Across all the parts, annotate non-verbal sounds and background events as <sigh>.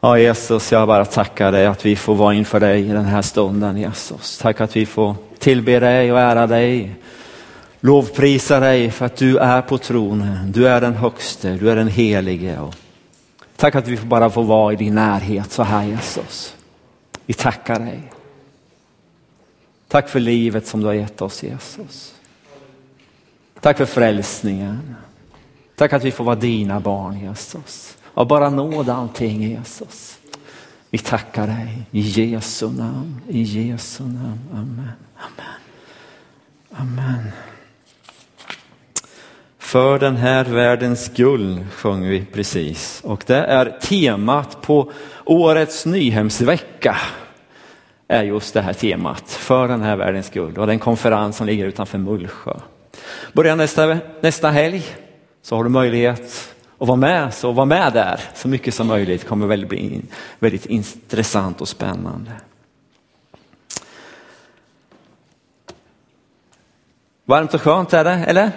Ja Jesus, jag bara tackar dig att vi får vara inför dig i den här stunden Jesus. Tack att vi får tillbe dig och ära dig. Lovprisa dig för att du är på tronen. Du är den högste, du är den helige. Tack att vi får bara få vara i din närhet så här Jesus. Vi tackar dig. Tack för livet som du har gett oss Jesus. Tack för frälsningen. Tack att vi får vara dina barn Jesus. Av bara nåd allting Jesus. Vi tackar dig i Jesu namn, i Jesu namn. Amen. Amen. Amen. För den här världens skull sjöng vi precis och det är temat på årets Nyhemsvecka är just det här temat, för den här världens skull. Och det är en konferens som ligger utanför Mullsjö. Börja nästa, nästa helg så har du möjlighet och vara med, så var med där så mycket som möjligt. Det kommer väldigt bli väldigt intressant och spännande. Varmt och skönt är det, eller?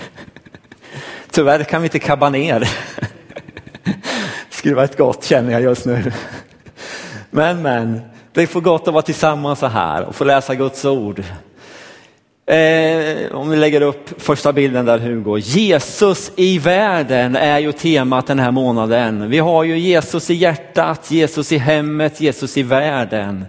<laughs> Tyvärr kan vi inte kabba ner. <laughs> Skulle ett gott känner jag just nu. Men, men, det är för gott att vara tillsammans så här och få läsa Guds ord. Eh, om vi lägger upp första bilden där Hugo. Jesus i världen är ju temat den här månaden. Vi har ju Jesus i hjärtat, Jesus i hemmet, Jesus i världen.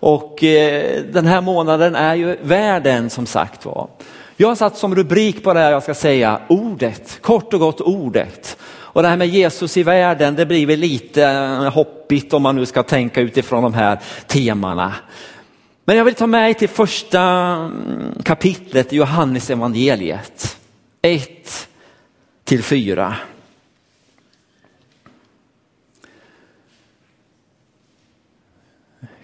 Och eh, den här månaden är ju världen som sagt var. Jag har satt som rubrik på det här jag ska säga ordet, kort och gott ordet. Och det här med Jesus i världen, det blir väl lite hoppigt om man nu ska tänka utifrån de här temana. Men jag vill ta med till första mm, kapitlet i Johannes evangeliet. 1 till 4.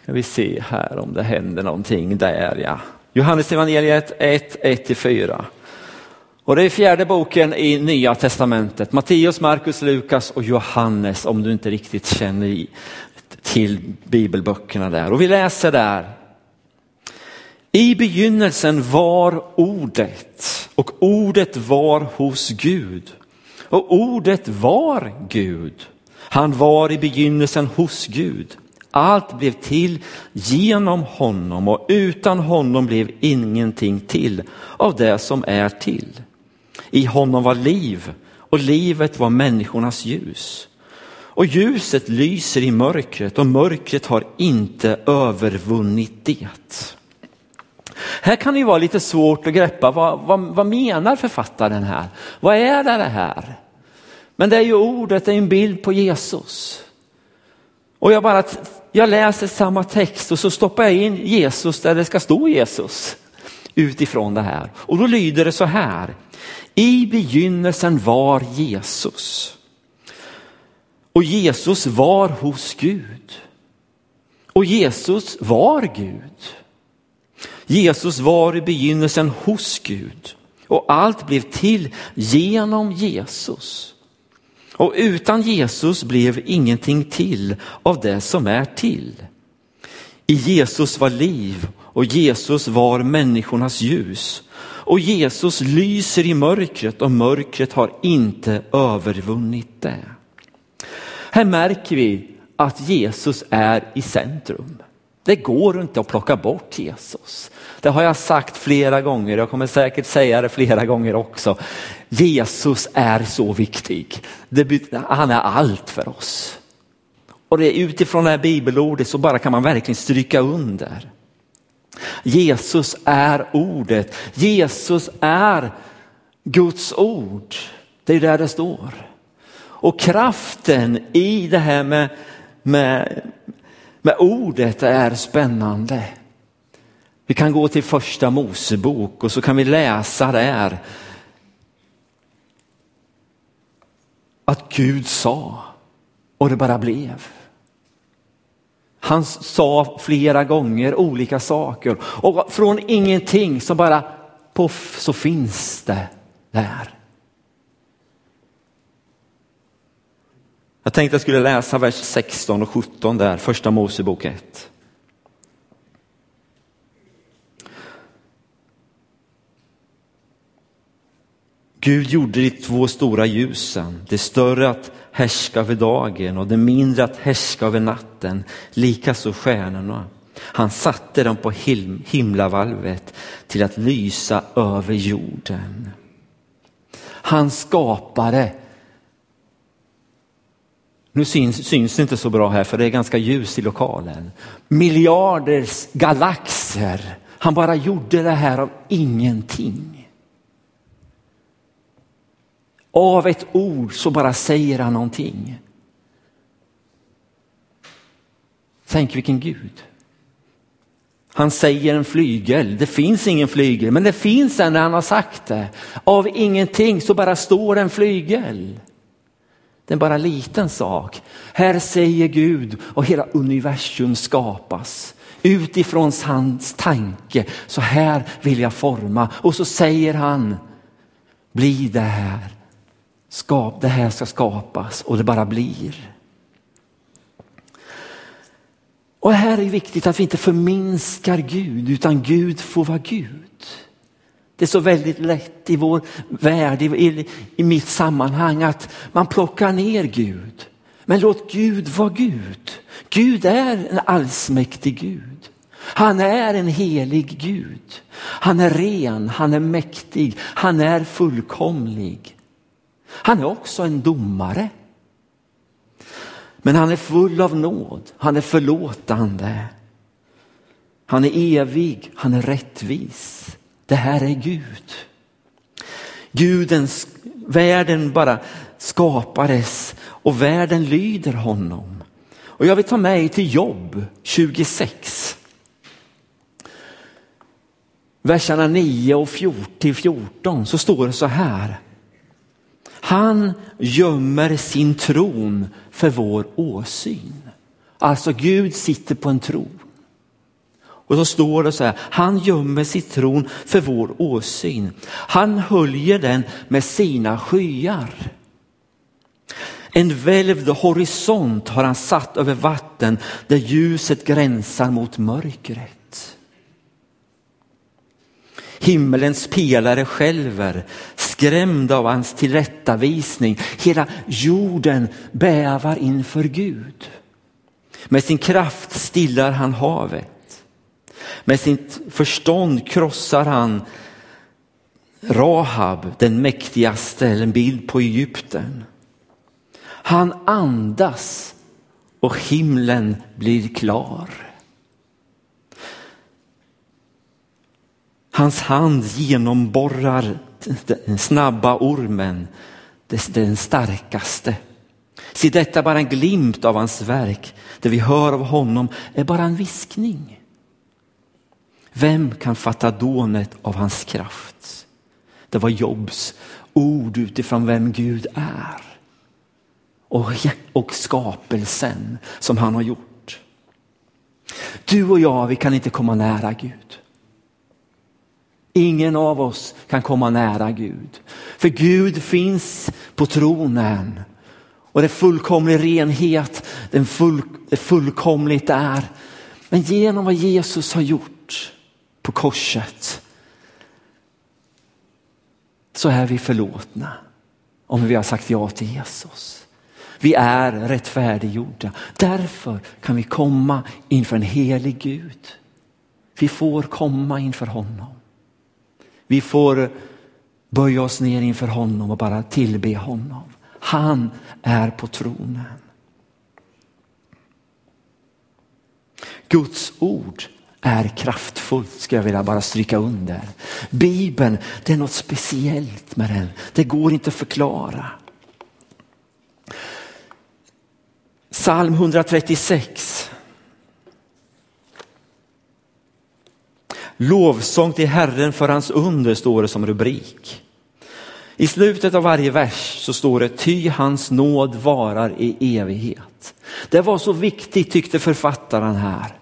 Ska vi se här om det händer någonting där ja. Johannes evangeliet 1, 1 4. Och det är fjärde boken i Nya Testamentet. Matteus, Markus, Lukas och Johannes om du inte riktigt känner till bibelböckerna där. Och vi läser där. I begynnelsen var ordet och ordet var hos Gud. Och ordet var Gud. Han var i begynnelsen hos Gud. Allt blev till genom honom och utan honom blev ingenting till av det som är till. I honom var liv och livet var människornas ljus. Och ljuset lyser i mörkret och mörkret har inte övervunnit det. Här kan det ju vara lite svårt att greppa, vad, vad, vad menar författaren här? Vad är det här? Men det är ju ordet, det är en bild på Jesus. Och jag bara, jag läser samma text och så stoppar jag in Jesus där det ska stå Jesus utifrån det här. Och då lyder det så här. I begynnelsen var Jesus. Och Jesus var hos Gud. Och Jesus var Gud. Jesus var i begynnelsen hos Gud. Och allt blev till genom Jesus. Och utan Jesus blev ingenting till av det som är till. I Jesus var liv och Jesus var människornas ljus. Och Jesus lyser i mörkret och mörkret har inte övervunnit det. Här märker vi att Jesus är i centrum. Det går inte att plocka bort Jesus. Det har jag sagt flera gånger, jag kommer säkert säga det flera gånger också. Jesus är så viktig. han är allt för oss. Och det är utifrån det här bibelordet så bara kan man verkligen stryka under. Jesus är ordet. Jesus är Guds ord. Det är där det står. Och kraften i det här med, med, men ordet är spännande. Vi kan gå till första Mosebok och så kan vi läsa där att Gud sa och det bara blev. Han sa flera gånger olika saker och från ingenting så bara poff så finns det där. Jag tänkte jag skulle läsa vers 16 och 17 där, första Mosebok 1. Gud gjorde de två stora ljusen, det större att härska över dagen och det mindre att härska över natten, likaså stjärnorna. Han satte dem på him himlavalvet till att lysa över jorden. Han skapade nu syns, syns det inte så bra här för det är ganska ljus i lokalen. Miljarders galaxer. Han bara gjorde det här av ingenting. Av ett ord så bara säger han någonting. Tänk vilken Gud. Han säger en flygel, det finns ingen flygel, men det finns en när han har sagt det. Av ingenting så bara står en flygel. Det är bara en liten sak. Här säger Gud och hela universum skapas utifrån hans tanke. Så här vill jag forma och så säger han, bli det här. Skap, det här ska skapas och det bara blir. Och här är det viktigt att vi inte förminskar Gud utan Gud får vara Gud. Det är så väldigt lätt i vår värld, i, i mitt sammanhang att man plockar ner Gud. Men låt Gud vara Gud. Gud är en allsmäktig Gud. Han är en helig Gud. Han är ren, han är mäktig, han är fullkomlig. Han är också en domare. Men han är full av nåd, han är förlåtande. Han är evig, han är rättvis. Det här är Gud. Gudens, världen bara skapades och världen lyder honom. Och jag vill ta med till Jobb 26. Verserna 9 och 14 så står det så här. Han gömmer sin tron för vår åsyn. Alltså Gud sitter på en tron. Och så står det så här, han gömmer sitt tron för vår åsyn. Han höljer den med sina skyar. En välvd horisont har han satt över vatten där ljuset gränsar mot mörkret. Himmelens pelare skälver, skrämda av hans tillrättavisning. Hela jorden bävar inför Gud. Med sin kraft stillar han havet. Med sitt förstånd krossar han Rahab, den mäktigaste, en bild på Egypten. Han andas och himlen blir klar. Hans hand genomborrar den snabba ormen, den starkaste. Se detta bara en glimt av hans verk. Det vi hör av honom är bara en viskning. Vem kan fatta dånet av hans kraft? Det var Jobs ord utifrån vem Gud är. Och, och skapelsen som han har gjort. Du och jag, vi kan inte komma nära Gud. Ingen av oss kan komma nära Gud. För Gud finns på tronen. Och det är fullkomlig renhet, den full, det fullkomligt är. Men genom vad Jesus har gjort på korset så är vi förlåtna om vi har sagt ja till Jesus. Vi är rättfärdiggjorda. Därför kan vi komma inför en helig Gud. Vi får komma inför honom. Vi får böja oss ner inför honom och bara tillbe honom. Han är på tronen. Guds ord är kraftfullt, ska jag vilja bara stryka under. Bibeln, det är något speciellt med den. Det går inte att förklara. Psalm 136. Lovsång till Herren för hans under står det som rubrik. I slutet av varje vers så står det ty hans nåd varar i evighet. Det var så viktigt tyckte författaren här.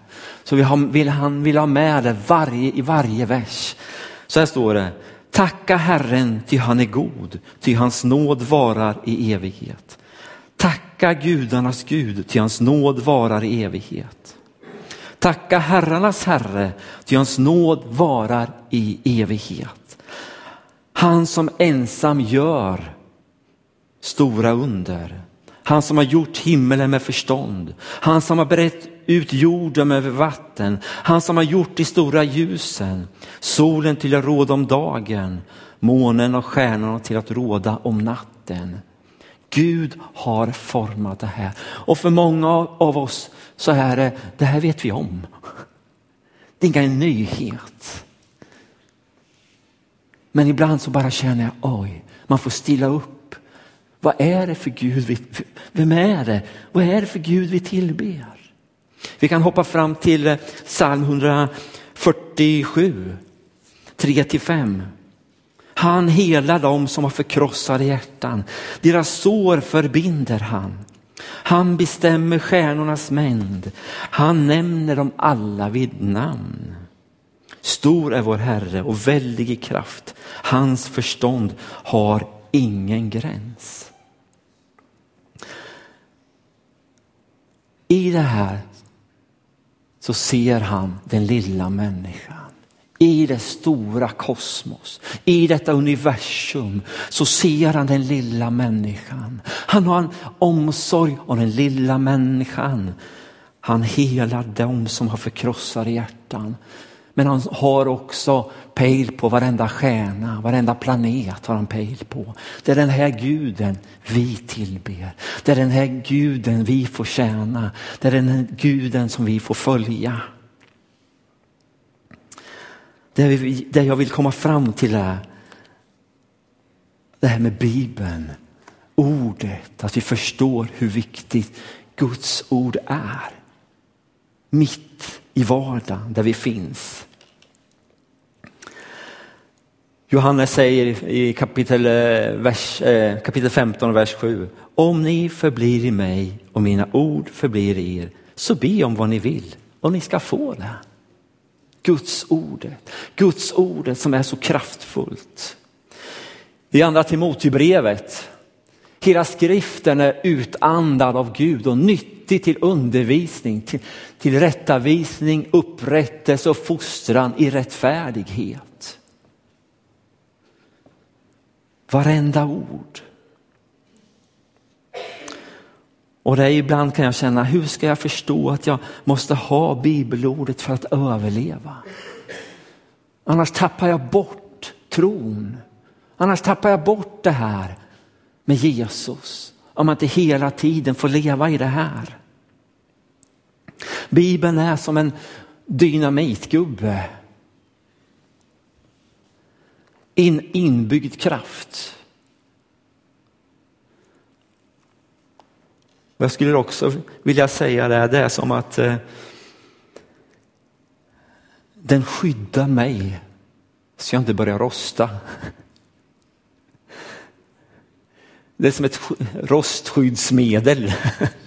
Så vill han vill ha med det varje, i varje vers. Så här står det, tacka Herren ty han är god, ty hans nåd varar i evighet. Tacka gudarnas Gud, ty hans nåd varar i evighet. Tacka herrarnas Herre, ty hans nåd varar i evighet. Han som ensam gör stora under. Han som har gjort himmelen med förstånd. Han som har brett ut jorden över vatten. Han som har gjort de stora ljusen. Solen till att råda om dagen. Månen och stjärnorna till att råda om natten. Gud har format det här. Och för många av oss så är det, det här vet vi om. Det är ingen nyhet. Men ibland så bara känner jag, oj, man får stilla upp. Vad är det för Gud vi, vem är det? Vad är det för Gud vi tillber? Vi kan hoppa fram till eh, psalm 147, 3-5. Han helar dem som har förkrossade hjärtan. Deras sår förbinder han. Han bestämmer stjärnornas mängd. Han nämner dem alla vid namn. Stor är vår Herre och väldig i kraft. Hans förstånd har ingen gräns. I det här så ser han den lilla människan. I det stora kosmos, i detta universum så ser han den lilla människan. Han har en omsorg om den lilla människan. Han helar dem som har förkrossade hjärtan. Men han har också pejl på varenda stjärna, varenda planet har han pejl på. Det är den här guden vi tillber. Det är den här guden vi får tjäna. Det är den här guden som vi får följa. Det, vi, det jag vill komma fram till är det här med Bibeln, ordet, att vi förstår hur viktigt Guds ord är. Mitt i vardagen där vi finns. Johannes säger i kapitel, eh, vers, eh, kapitel 15, vers 7. Om ni förblir i mig och mina ord förblir i er, så be om vad ni vill och ni ska få det. Guds ordet, Guds ordet som är så kraftfullt. I andra Timoteubrevet, hela skriften är utandad av Gud och nyttig till undervisning, till, till rättavisning, upprättelse och fostran i rättfärdighet. Varenda ord. Och det är ibland kan jag känna, hur ska jag förstå att jag måste ha bibelordet för att överleva? Annars tappar jag bort tron. Annars tappar jag bort det här med Jesus. Om man inte hela tiden får leva i det här. Bibeln är som en dynamitgubbe. In, inbyggd kraft. jag skulle också vilja säga det, det är som att eh, den skyddar mig så jag inte börjar rosta. Det är som ett rostskyddsmedel. <laughs>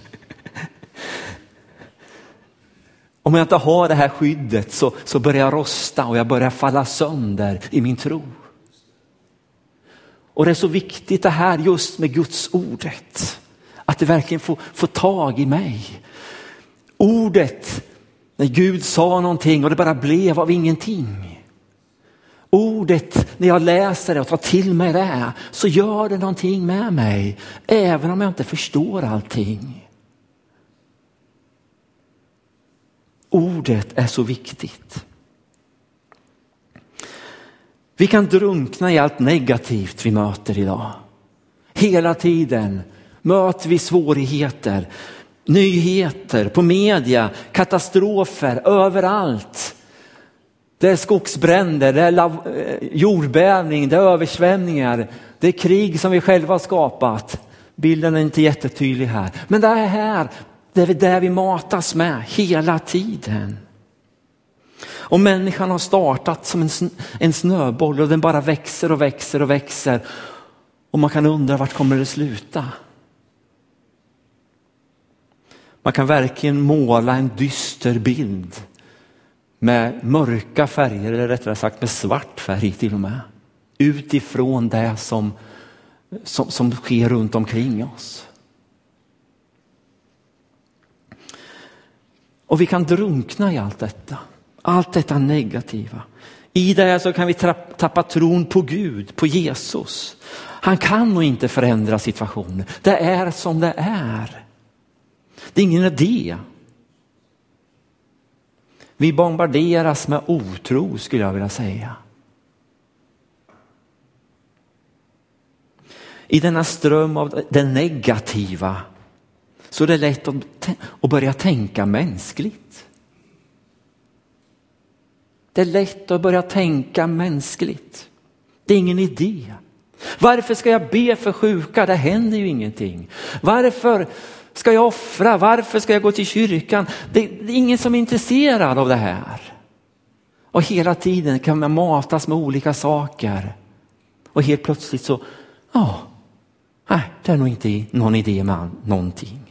Om jag inte har det här skyddet så, så börjar jag rosta och jag börjar falla sönder i min tro. Och det är så viktigt det här just med Guds ordet. Att det verkligen får, får tag i mig. Ordet, när Gud sa någonting och det bara blev av ingenting. Ordet, när jag läser det och tar till mig det, så gör det någonting med mig. Även om jag inte förstår allting. Ordet är så viktigt. Vi kan drunkna i allt negativt vi möter idag. Hela tiden möter vi svårigheter, nyheter på media, katastrofer överallt. Det är skogsbränder, det är eh, jordbävning, det är översvämningar, det är krig som vi själva har skapat. Bilden är inte jättetydlig här, men det är här, det är det vi matas med hela tiden. Och människan har startat som en, en snöboll och den bara växer och växer och växer. Och man kan undra vart kommer det sluta? Man kan verkligen måla en dyster bild med mörka färger, eller rättare sagt med svart färg till och med. Utifrån det som, som, som sker runt omkring oss. Och vi kan drunkna i allt detta. Allt detta negativa. I det här så kan vi tappa tron på Gud, på Jesus. Han kan nog inte förändra situationen. Det är som det är. Det är ingen idé. Vi bombarderas med otro skulle jag vilja säga. I denna ström av det negativa så det är lätt att börja tänka mänskligt. Det är lätt att börja tänka mänskligt. Det är ingen idé. Varför ska jag be för sjuka? Det händer ju ingenting. Varför ska jag offra? Varför ska jag gå till kyrkan? Det är ingen som är intresserad av det här. Och hela tiden kan man matas med olika saker. Och helt plötsligt så, ja, oh, det är nog inte någon idé med någonting.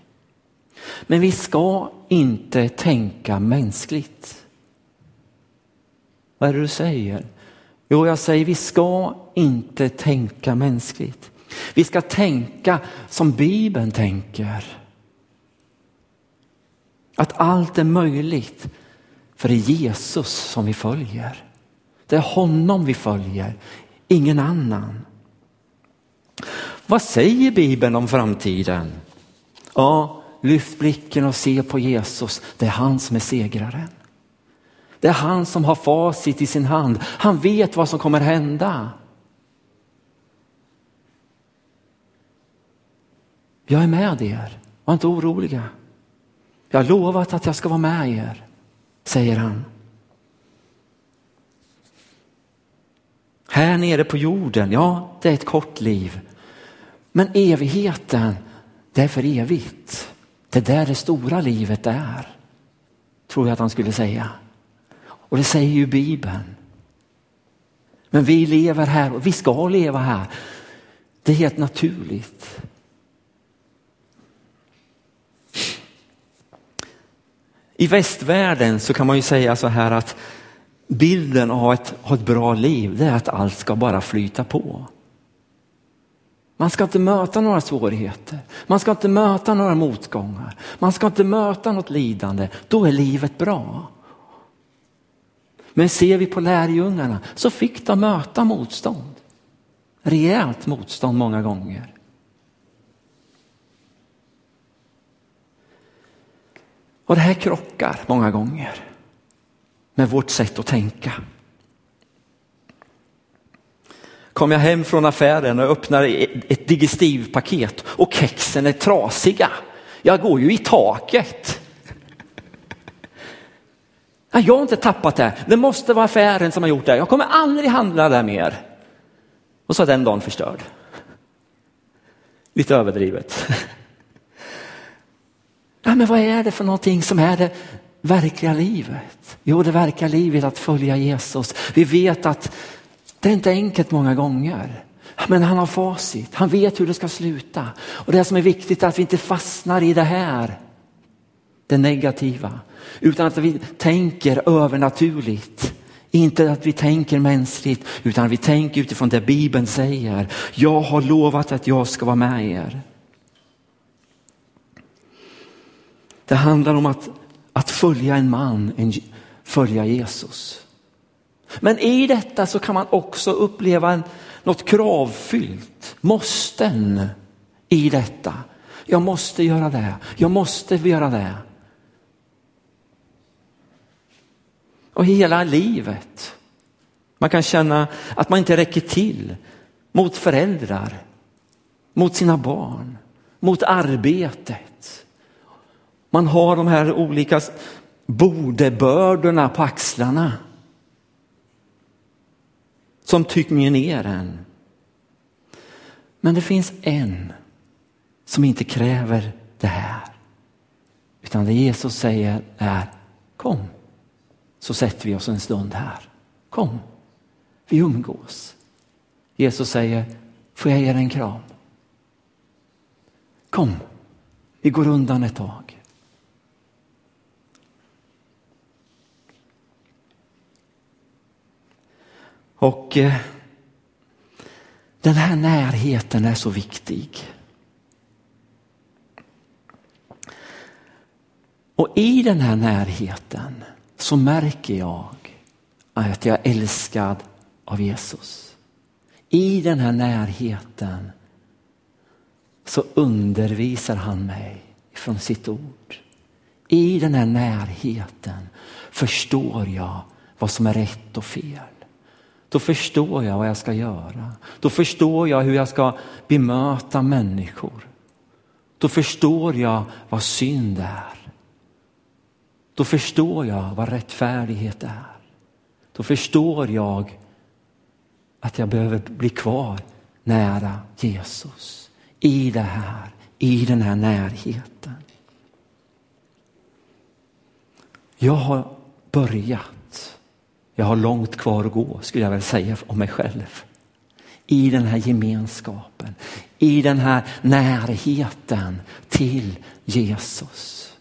Men vi ska inte tänka mänskligt. Vad är det du säger? Jo, jag säger vi ska inte tänka mänskligt. Vi ska tänka som Bibeln tänker. Att allt är möjligt för det är Jesus som vi följer. Det är honom vi följer, ingen annan. Vad säger Bibeln om framtiden? Ja, lyft blicken och se på Jesus. Det är han som är segraren. Det är han som har facit i sin hand. Han vet vad som kommer hända. Jag är med er, var inte oroliga. Jag har lovat att jag ska vara med er, säger han. Här nere på jorden, ja, det är ett kort liv. Men evigheten, det är för evigt. Det är där det stora livet är, tror jag att han skulle säga. Och det säger ju Bibeln. Men vi lever här och vi ska leva här. Det är helt naturligt. I västvärlden så kan man ju säga så här att bilden av att ha ett bra liv det är att allt ska bara flyta på. Man ska inte möta några svårigheter. Man ska inte möta några motgångar. Man ska inte möta något lidande. Då är livet bra. Men ser vi på lärjungarna så fick de möta motstånd. Rejält motstånd många gånger. Och det här krockar många gånger med vårt sätt att tänka. Kom jag hem från affären och öppnar e- ett digestivpaket och kexen är trasiga. Jag går ju i taket. Jag har inte tappat det. Det måste vara affären som har gjort det. Jag kommer aldrig handla där mer. Och så är den dagen förstörd. Lite överdrivet. <laughs> Ja, men vad är det för någonting som är det verkliga livet? Jo, det verkliga livet att följa Jesus. Vi vet att det är inte enkelt många gånger. Men han har facit, han vet hur det ska sluta. Och det som är viktigt är att vi inte fastnar i det här, det negativa. Utan att vi tänker övernaturligt. Inte att vi tänker mänskligt utan att vi tänker utifrån det Bibeln säger. Jag har lovat att jag ska vara med er. Det handlar om att, att följa en man, en, följa Jesus. Men i detta så kan man också uppleva en, något kravfyllt, måsten i detta. Jag måste göra det, jag måste göra det. Och hela livet. Man kan känna att man inte räcker till mot föräldrar, mot sina barn, mot arbetet. Man har de här olika bordebördorna på axlarna som tynger ner en. Men det finns en som inte kräver det här. Utan det Jesus säger är kom så sätter vi oss en stund här. Kom, vi umgås. Jesus säger, får jag ge dig en kram? Kom, vi går undan ett tag. Och eh, den här närheten är så viktig. Och i den här närheten så märker jag att jag är älskad av Jesus. I den här närheten så undervisar han mig från sitt ord. I den här närheten förstår jag vad som är rätt och fel. Då förstår jag vad jag ska göra. Då förstår jag hur jag ska bemöta människor. Då förstår jag vad synd är. Då förstår jag vad rättfärdighet är. Då förstår jag att jag behöver bli kvar nära Jesus. I det här, i den här närheten. Jag har börjat. Jag har långt kvar att gå skulle jag väl säga om mig själv. I den här gemenskapen, i den här närheten till Jesus.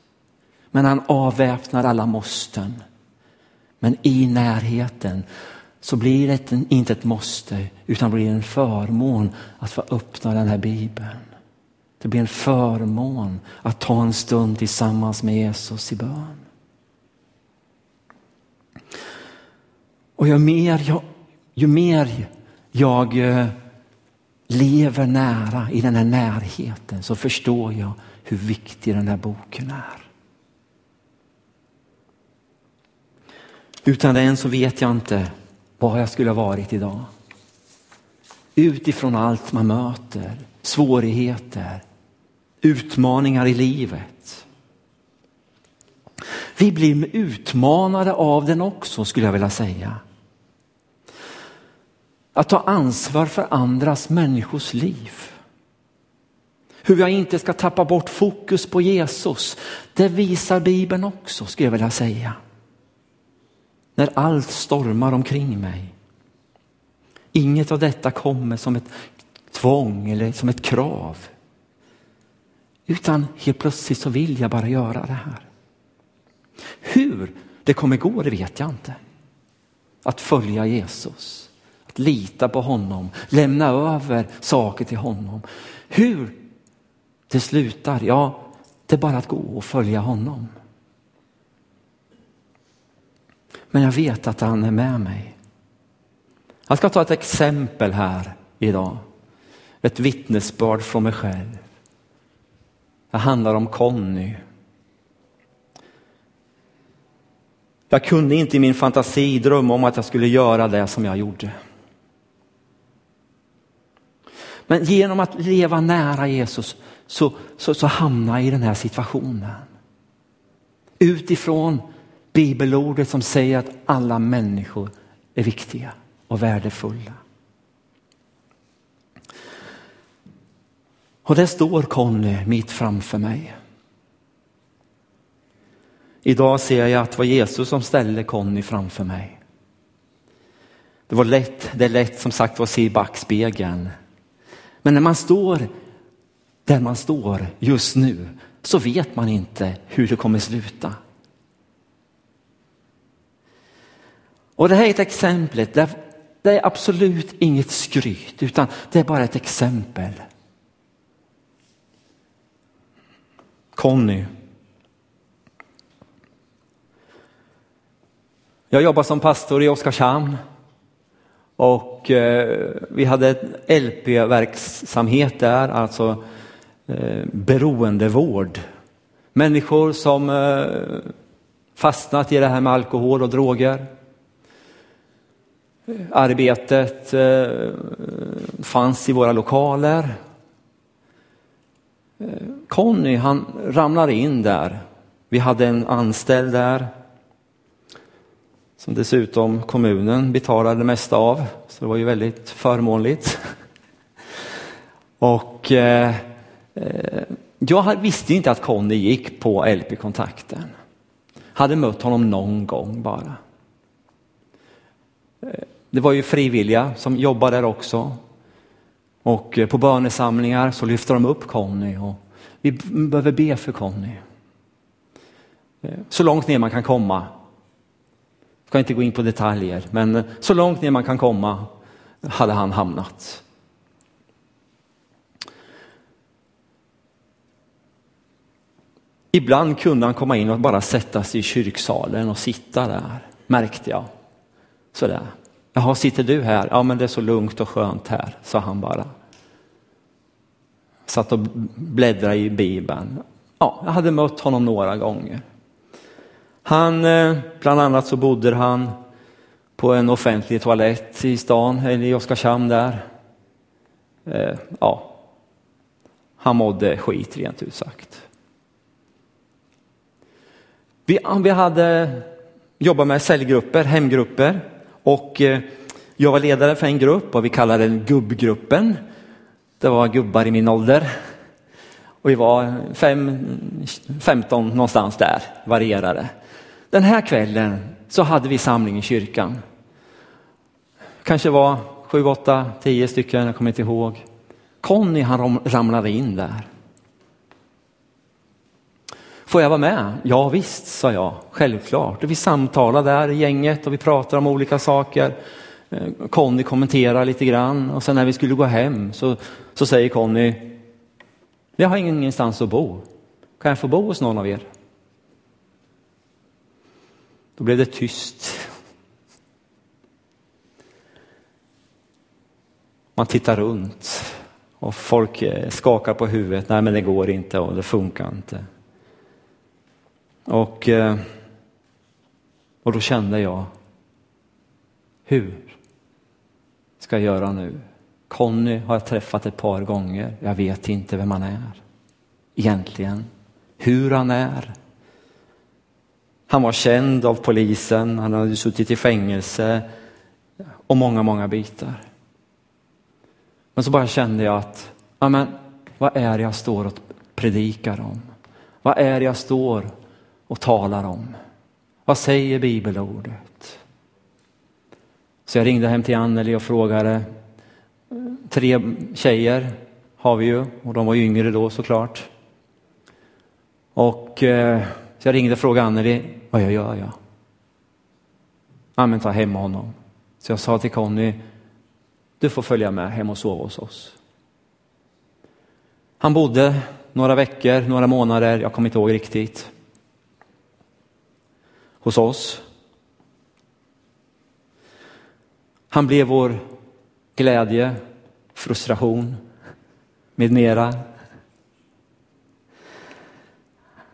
Men han avväpnar alla måsten. Men i närheten så blir det inte ett måste utan blir en förmån att få öppna den här bibeln. Det blir en förmån att ta en stund tillsammans med Jesus i bön. Och ju mer jag, ju mer jag eh, lever nära i den här närheten så förstår jag hur viktig den här boken är. Utan den så vet jag inte var jag skulle ha varit idag. Utifrån allt man möter, svårigheter, utmaningar i livet. Vi blir utmanade av den också skulle jag vilja säga. Att ta ansvar för andras människors liv. Hur jag inte ska tappa bort fokus på Jesus. Det visar Bibeln också skulle jag vilja säga. När allt stormar omkring mig. Inget av detta kommer som ett tvång eller som ett krav. Utan helt plötsligt så vill jag bara göra det här. Hur det kommer gå det vet jag inte. Att följa Jesus, att lita på honom, lämna över saker till honom. Hur det slutar, ja det är bara att gå och följa honom. Men jag vet att han är med mig. Jag ska ta ett exempel här idag. Ett vittnesbörd från mig själv. Det handlar om Conny. Jag kunde inte i min fantasi drömma om att jag skulle göra det som jag gjorde. Men genom att leva nära Jesus så, så, så hamnar jag i den här situationen. Utifrån bibelordet som säger att alla människor är viktiga och värdefulla. Och där står Conny mitt framför mig. Idag ser jag att det var Jesus som ställde Conny framför mig. Det var lätt, det är lätt som sagt att se i backspegeln. Men när man står där man står just nu så vet man inte hur det kommer sluta. Och det här är ett exempel, det är absolut inget skryt utan det är bara ett exempel. Conny. Jag jobbar som pastor i Oskarshamn och eh, vi hade en LP-verksamhet där, alltså eh, beroendevård. Människor som eh, fastnat i det här med alkohol och droger. Arbetet fanns i våra lokaler. Conny han ramlade in där. Vi hade en anställd där som dessutom kommunen betalade det mesta av, så det var ju väldigt förmånligt. Och eh, eh jag visste inte att Conny gick på LP-kontakten. Hade mött honom någon gång bara. Eh, det var ju frivilliga som jobbade där också. Och eh, på bönesamlingar så lyfter de upp Conny och vi behöver be för Conny. Så långt ner man kan komma. Jag ska inte gå in på detaljer, men eh, så långt ner man kan komma hade han hamnat. Ibland kunde han komma in och bara sätta sig i kyrksalen och sitta där, märkte jag. Sådär. Jaha, sitter du här? Ja, men det är så lugnt och skönt här, sa han bara. Satt och bläddrade i Bibeln. Ja, jag hade mött honom några gånger. Han, eh, bland annat så bodde han på en offentlig toalett i stan, eller i Oskarshamn där. Eh, ja, han mådde skit rent ut sagt. Vi, vi hade jobbat med cellgrupper, hemgrupper och eh, jag var ledare för en grupp och vi kallade den gubbgruppen. Det var gubbar i min ålder. Och vi var fem, 15 någonstans där, varierade. Den här kvällen så hade vi samling i kyrkan. Kanske var sju, åtta, tio stycken, jag kommer inte ihåg. Conny han ramlade in där. Får jag vara med? Ja visst, sa jag, självklart. vi samtalade där i gänget och vi pratade om olika saker. Eh, Conny kommenterar lite grann och sen när vi skulle gå hem så, så säger Conny, jag har ingenstans att bo. Kan jag få bo hos någon av er? Då blev det tyst. Man tittar runt och folk eh, skakar på huvudet. Nej, men det går inte och det funkar inte. Och, eh, och då kände jag, hur ska jag göra nu? Conny har jag träffat ett par gånger. Jag vet inte vem han är egentligen. Hur han är. Han var känd av polisen, han hade suttit i fängelse och många, många bitar. Men så bara kände jag att, amen, vad är det jag står och predikar om? Vad är det jag står och talar om? Vad säger bibelordet? Så jag ringde hem till Anneli och frågade. Tre tjejer har vi ju och de var yngre då såklart. Och eh, så jag ringde och frågade Anneli, vad jag gör jag? Ja, men ta hem honom. Så jag sa till Conny, du får följa med hem och sova hos oss. Han bodde några veckor, några månader, jag kommer inte ihåg riktigt, hos oss. Han blev vår glädje, frustration med mera.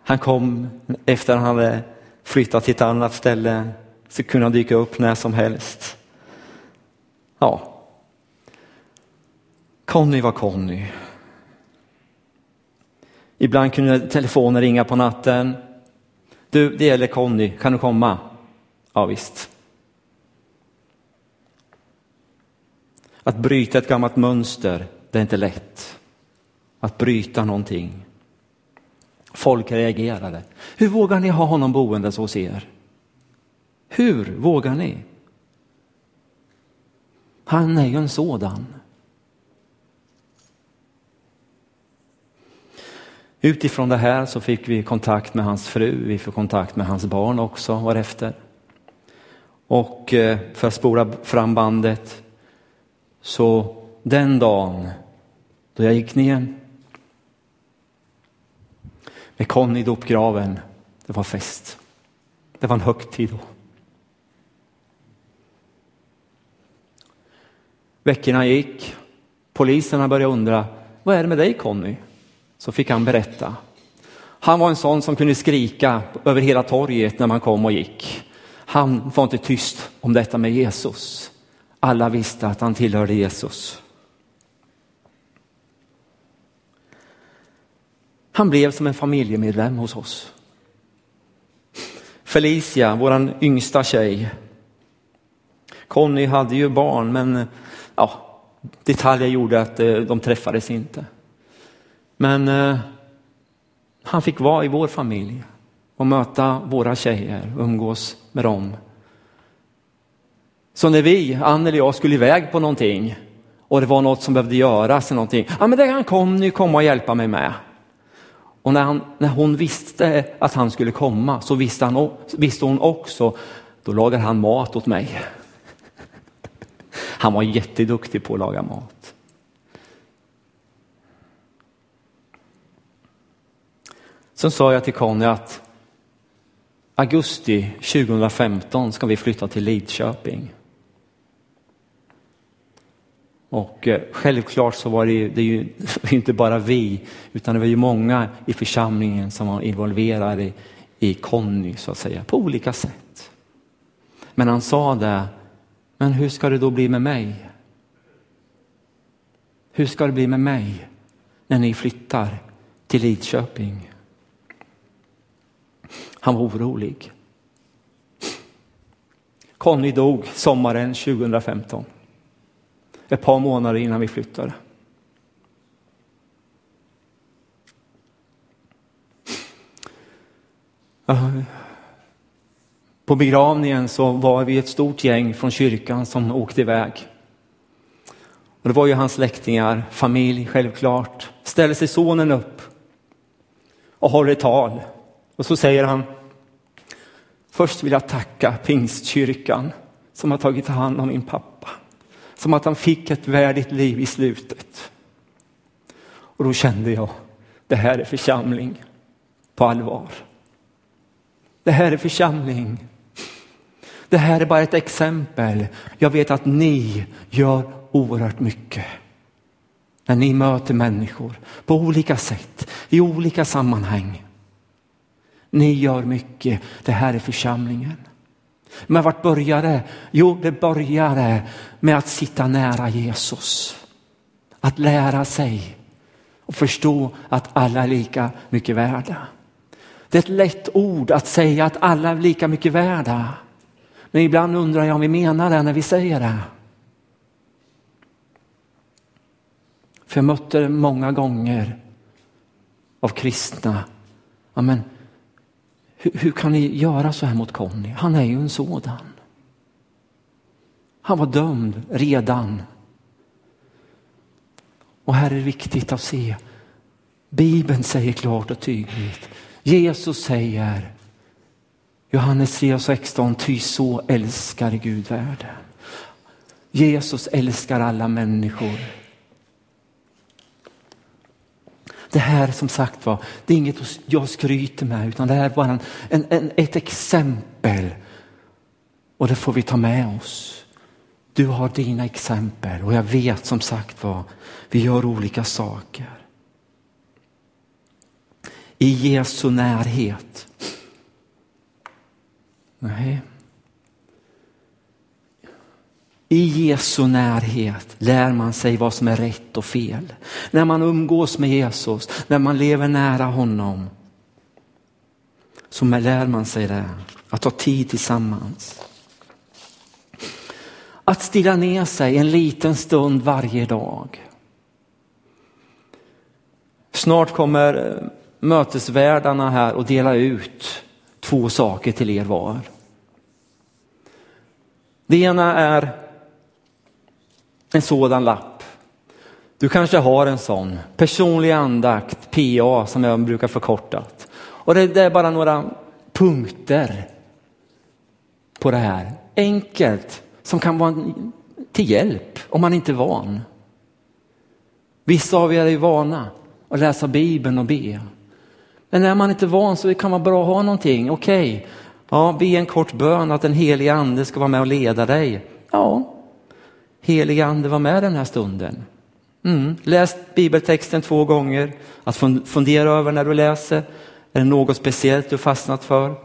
Han kom efter han hade flyttat till ett annat ställe, så kunde han dyka upp när som helst. Ja, Conny var Conny. Ibland kunde telefonen ringa på natten. Du, det gäller Conny, kan du komma? Ja, visst. Att bryta ett gammalt mönster, det är inte lätt. Att bryta någonting. Folk reagerade. Hur vågar ni ha honom boendes hos er? Hur vågar ni? Han är ju en sådan. Utifrån det här så fick vi kontakt med hans fru, vi fick kontakt med hans barn också varefter. Och eh, för att spola fram bandet, så den dagen då jag gick ner med Conny i dopgraven, det var fest. Det var en högtid då. Veckorna gick, poliserna började undra, vad är det med dig Conny? så fick han berätta. Han var en sån som kunde skrika över hela torget när man kom och gick. Han var inte tyst om detta med Jesus. Alla visste att han tillhörde Jesus. Han blev som en familjemedlem hos oss. Felicia, vår yngsta tjej. Conny hade ju barn men ja, detaljer gjorde att eh, de träffades inte. Men eh, han fick vara i vår familj och möta våra tjejer och umgås med dem. Så när vi, Anneli och jag, skulle iväg på någonting och det var något som behövde göras, någonting, ja men det kan Conny komma och hjälpa mig med. Och när, han, när hon visste att han skulle komma så visste, han, visste hon också, då lagade han mat åt mig. Han var jätteduktig på att laga mat. Sen sa jag till Conny att augusti 2015 ska vi flytta till Lidköping. Och eh, självklart så var det ju, det är ju <laughs> inte bara vi, utan det var ju många i församlingen som var involverade i Conny så att säga, på olika sätt. Men han sa det, men hur ska det då bli med mig? Hur ska det bli med mig när ni flyttar till Lidköping? Han var orolig. Conny dog sommaren 2015. Ett par månader innan vi flyttade. På begravningen så var vi ett stort gäng från kyrkan som åkte iväg. Och det var ju hans släktingar, familj självklart. Ställer sig sonen upp och håller tal. Och så säger han, först vill jag tacka Pingstkyrkan som har tagit hand om min pappa. Som att han fick ett värdigt liv i slutet. Och då kände jag, det här är församling på allvar. Det här är församling. Det här är bara ett exempel. Jag vet att ni gör oerhört mycket. När ni möter människor på olika sätt, i olika sammanhang. Ni gör mycket. Det här är församlingen. Men vart började det? Jo, det började med att sitta nära Jesus. Att lära sig och förstå att alla är lika mycket värda. Det är ett lätt ord att säga att alla är lika mycket värda. Men ibland undrar jag om vi menar det när vi säger det. För jag mötte det många gånger av kristna. Amen. Hur, hur kan ni göra så här mot Conny? Han är ju en sådan. Han var dömd redan. Och här är det viktigt att se. Bibeln säger klart och tydligt. Jesus säger Johannes 3.16, ty så älskar Gud världen. Jesus älskar alla människor. Det här som sagt var, det är inget jag skryter med utan det här är bara en, en, ett exempel. Och det får vi ta med oss. Du har dina exempel och jag vet som sagt var, vi gör olika saker. I Jesu närhet. Nej. I Jesu närhet lär man sig vad som är rätt och fel. När man umgås med Jesus, när man lever nära honom, så lär man sig det, att ta tid tillsammans. Att stilla ner sig en liten stund varje dag. Snart kommer eh, mötesvärdarna här och dela ut två saker till er var. Det ena är en sådan lapp. Du kanske har en sån, personlig andakt, PA som jag brukar förkorta. Och det, det är bara några punkter på det här. Enkelt, som kan vara till hjälp om man inte är van. Vissa av er är vana att läsa Bibeln och be. Men är man inte van så kan man bra ha någonting. Okej, okay. ja, be en kort bön att den helige ande ska vara med och leda dig. Ja, helige ande var med den här stunden. Mm. Läs bibeltexten två gånger, att fundera över när du läser. Är det något speciellt du fastnat för?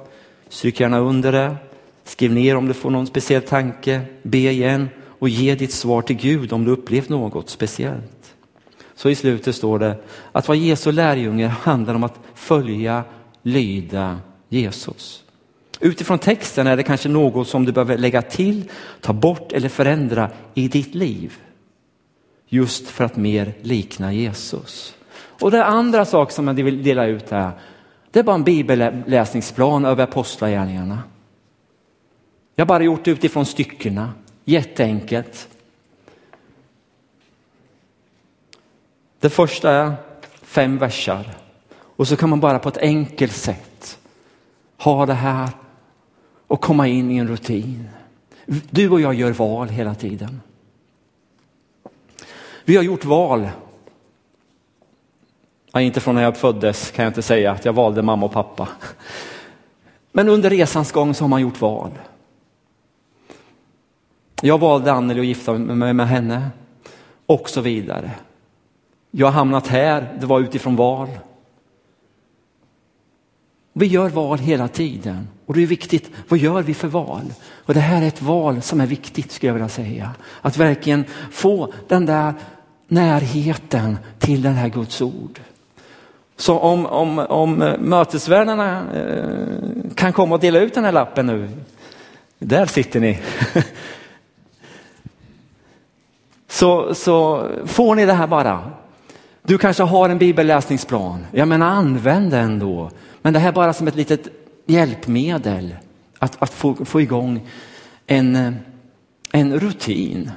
Stryk gärna under det. Skriv ner om du får någon speciell tanke. Be igen och ge ditt svar till Gud om du upplevt något speciellt. Så i slutet står det att vara Jesu lärjunge handlar om att följa, lyda Jesus. Utifrån texten är det kanske något som du behöver lägga till, ta bort eller förändra i ditt liv. Just för att mer likna Jesus. Och det andra sak som jag vill dela ut här, det är bara en bibelläsningsplan över apostlagärningarna. Jag har bara gjort det utifrån styckena, jätteenkelt. Det första är fem versar och så kan man bara på ett enkelt sätt ha det här och komma in i en rutin. Du och jag gör val hela tiden. Vi har gjort val. Ja, inte från när jag föddes kan jag inte säga att jag valde mamma och pappa. Men under resans gång så har man gjort val. Jag valde Anneli att gifta mig med henne och så vidare. Jag har hamnat här, det var utifrån val. Vi gör val hela tiden och det är viktigt, vad gör vi för val? Och det här är ett val som är viktigt skulle jag vilja säga. Att verkligen få den där närheten till den här Guds ord. Så om, om, om eh, mötesvärdarna eh, kan komma och dela ut den här lappen nu. Där sitter ni. <laughs> så, så får ni det här bara. Du kanske har en bibelläsningsplan. Jag menar använd den då. Men det här bara som ett litet hjälpmedel att, att få, få igång en, eh, en rutin.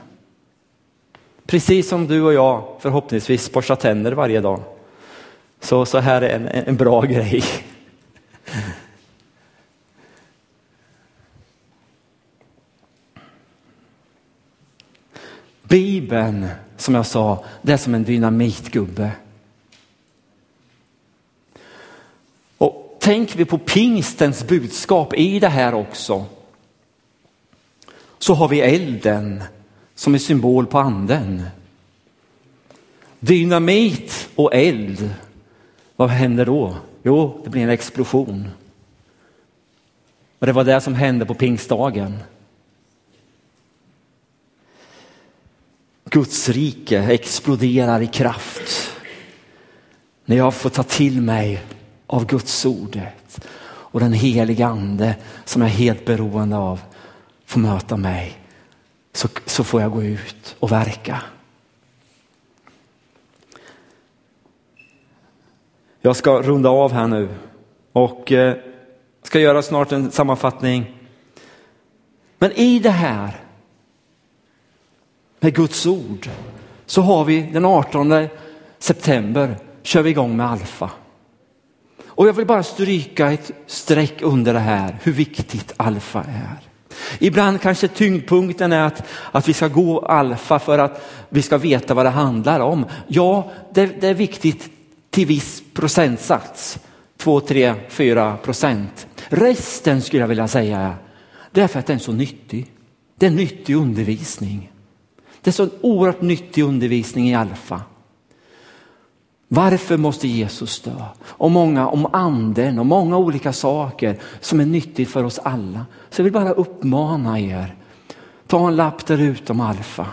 Precis som du och jag förhoppningsvis borstar tänder varje dag. Så, så här är en, en bra <laughs> grej. Bibeln, som jag sa, det är som en dynamitgubbe. Och tänker vi på pingstens budskap i det här också, så har vi elden som är symbol på anden. Dynamit och eld, vad händer då? Jo, det blir en explosion. Och det var det som hände på pingstdagen. Guds rike exploderar i kraft. När jag får ta till mig av Guds ordet och den heliga ande som jag är helt beroende av får möta mig så, så får jag gå ut och verka. Jag ska runda av här nu och eh, ska göra snart en sammanfattning. Men i det här med Guds ord så har vi den 18 september kör vi igång med Alfa. Och jag vill bara stryka ett streck under det här, hur viktigt Alfa är. Ibland kanske tyngdpunkten är att, att vi ska gå alfa för att vi ska veta vad det handlar om. Ja, det, det är viktigt till viss procentsats. 2, 3, 4 procent. Resten skulle jag vilja säga, det är för att den är så nyttig. Det är nyttig undervisning. Det är så oerhört nyttig undervisning i alfa. Varför måste Jesus dö? Och många om anden och många olika saker som är nyttigt för oss alla. Så jag vill bara uppmana er. Ta en lapp där ute om alfa.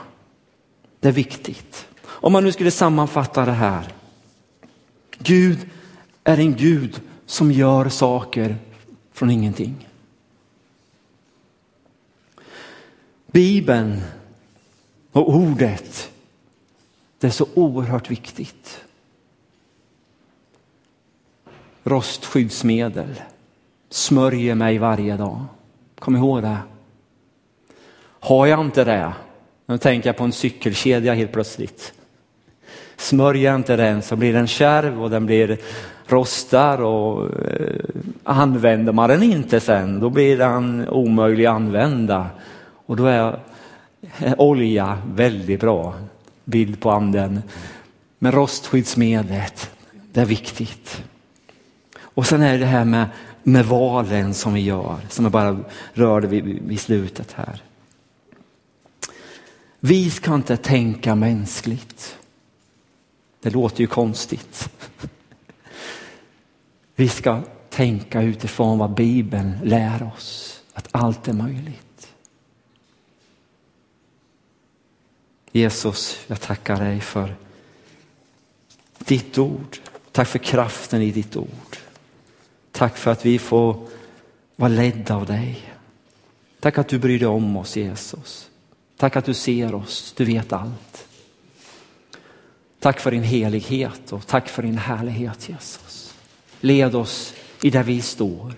Det är viktigt. Om man nu skulle sammanfatta det här. Gud är en Gud som gör saker från ingenting. Bibeln och ordet, det är så oerhört viktigt rostskyddsmedel. Smörjer mig varje dag. Kom ihåg det. Har jag inte det, nu tänker jag på en cykelkedja helt plötsligt. Smörjer jag inte den så blir den kärv och den blir rostar och eh, använder man den inte sen då blir den omöjlig att använda. Och då är eh, olja väldigt bra bild på anden. Men rostskyddsmedlet, det är viktigt. Och sen är det det här med, med valen som vi gör, som jag bara rörde vid, vid slutet här. Vi ska inte tänka mänskligt. Det låter ju konstigt. <laughs> Vi ska tänka utifrån vad Bibeln lär oss, att allt är möjligt. Jesus, jag tackar dig för ditt ord. Tack för kraften i ditt ord. Tack för att vi får vara ledda av dig. Tack att du bryr dig om oss Jesus. Tack att du ser oss, du vet allt. Tack för din helighet och tack för din härlighet Jesus. Led oss i där vi står,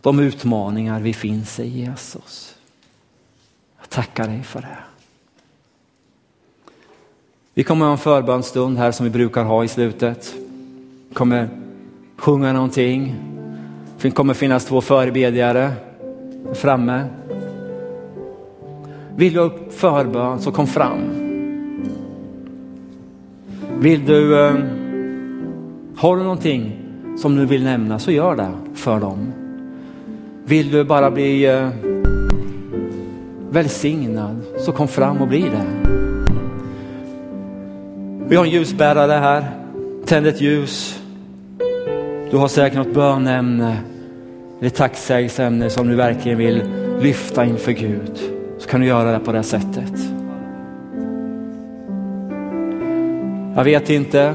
de utmaningar vi finns i Jesus. Jag tackar dig för det. Vi kommer ha en förbönstund här som vi brukar ha i slutet. Vi kommer sjunga någonting, det kommer finnas två förebedjare framme. Vill du ha upp förbön så kom fram. Vill du, eh, har du någonting som du vill nämna så gör det för dem. Vill du bara bli eh, välsignad så kom fram och bli det. Vi har en ljusbärare här. Tänd ett ljus. Du har säkert något bönämne eller tacksägelseämne som du verkligen vill lyfta inför Gud. Så kan du göra det på det sättet. Jag vet inte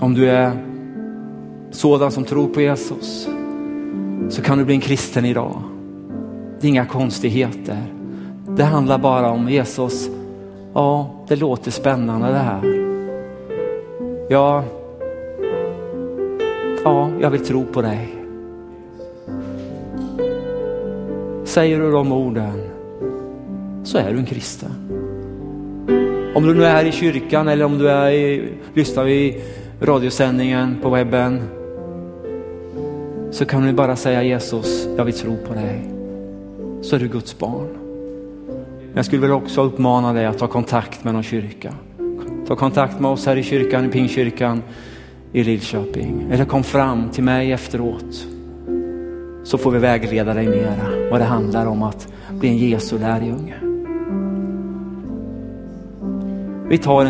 om du är sådan som tror på Jesus så kan du bli en kristen idag. Det är inga konstigheter. Det handlar bara om Jesus. Ja, det låter spännande det här. Ja, ja, jag vill tro på dig. Säger du de orden så är du en kristen. Om du nu är här i kyrkan eller om du är i, lyssnar i radiosändningen på webben så kan du bara säga Jesus, jag vill tro på dig. Så är du Guds barn. Jag skulle väl också uppmana dig att ta kontakt med någon kyrka. Ta kontakt med oss här i kyrkan, i Pingkyrkan i Lidköping. Eller kom fram till mig efteråt. Så får vi vägleda dig mera vad det handlar om att bli en Jesu lärjunge. Vi tar en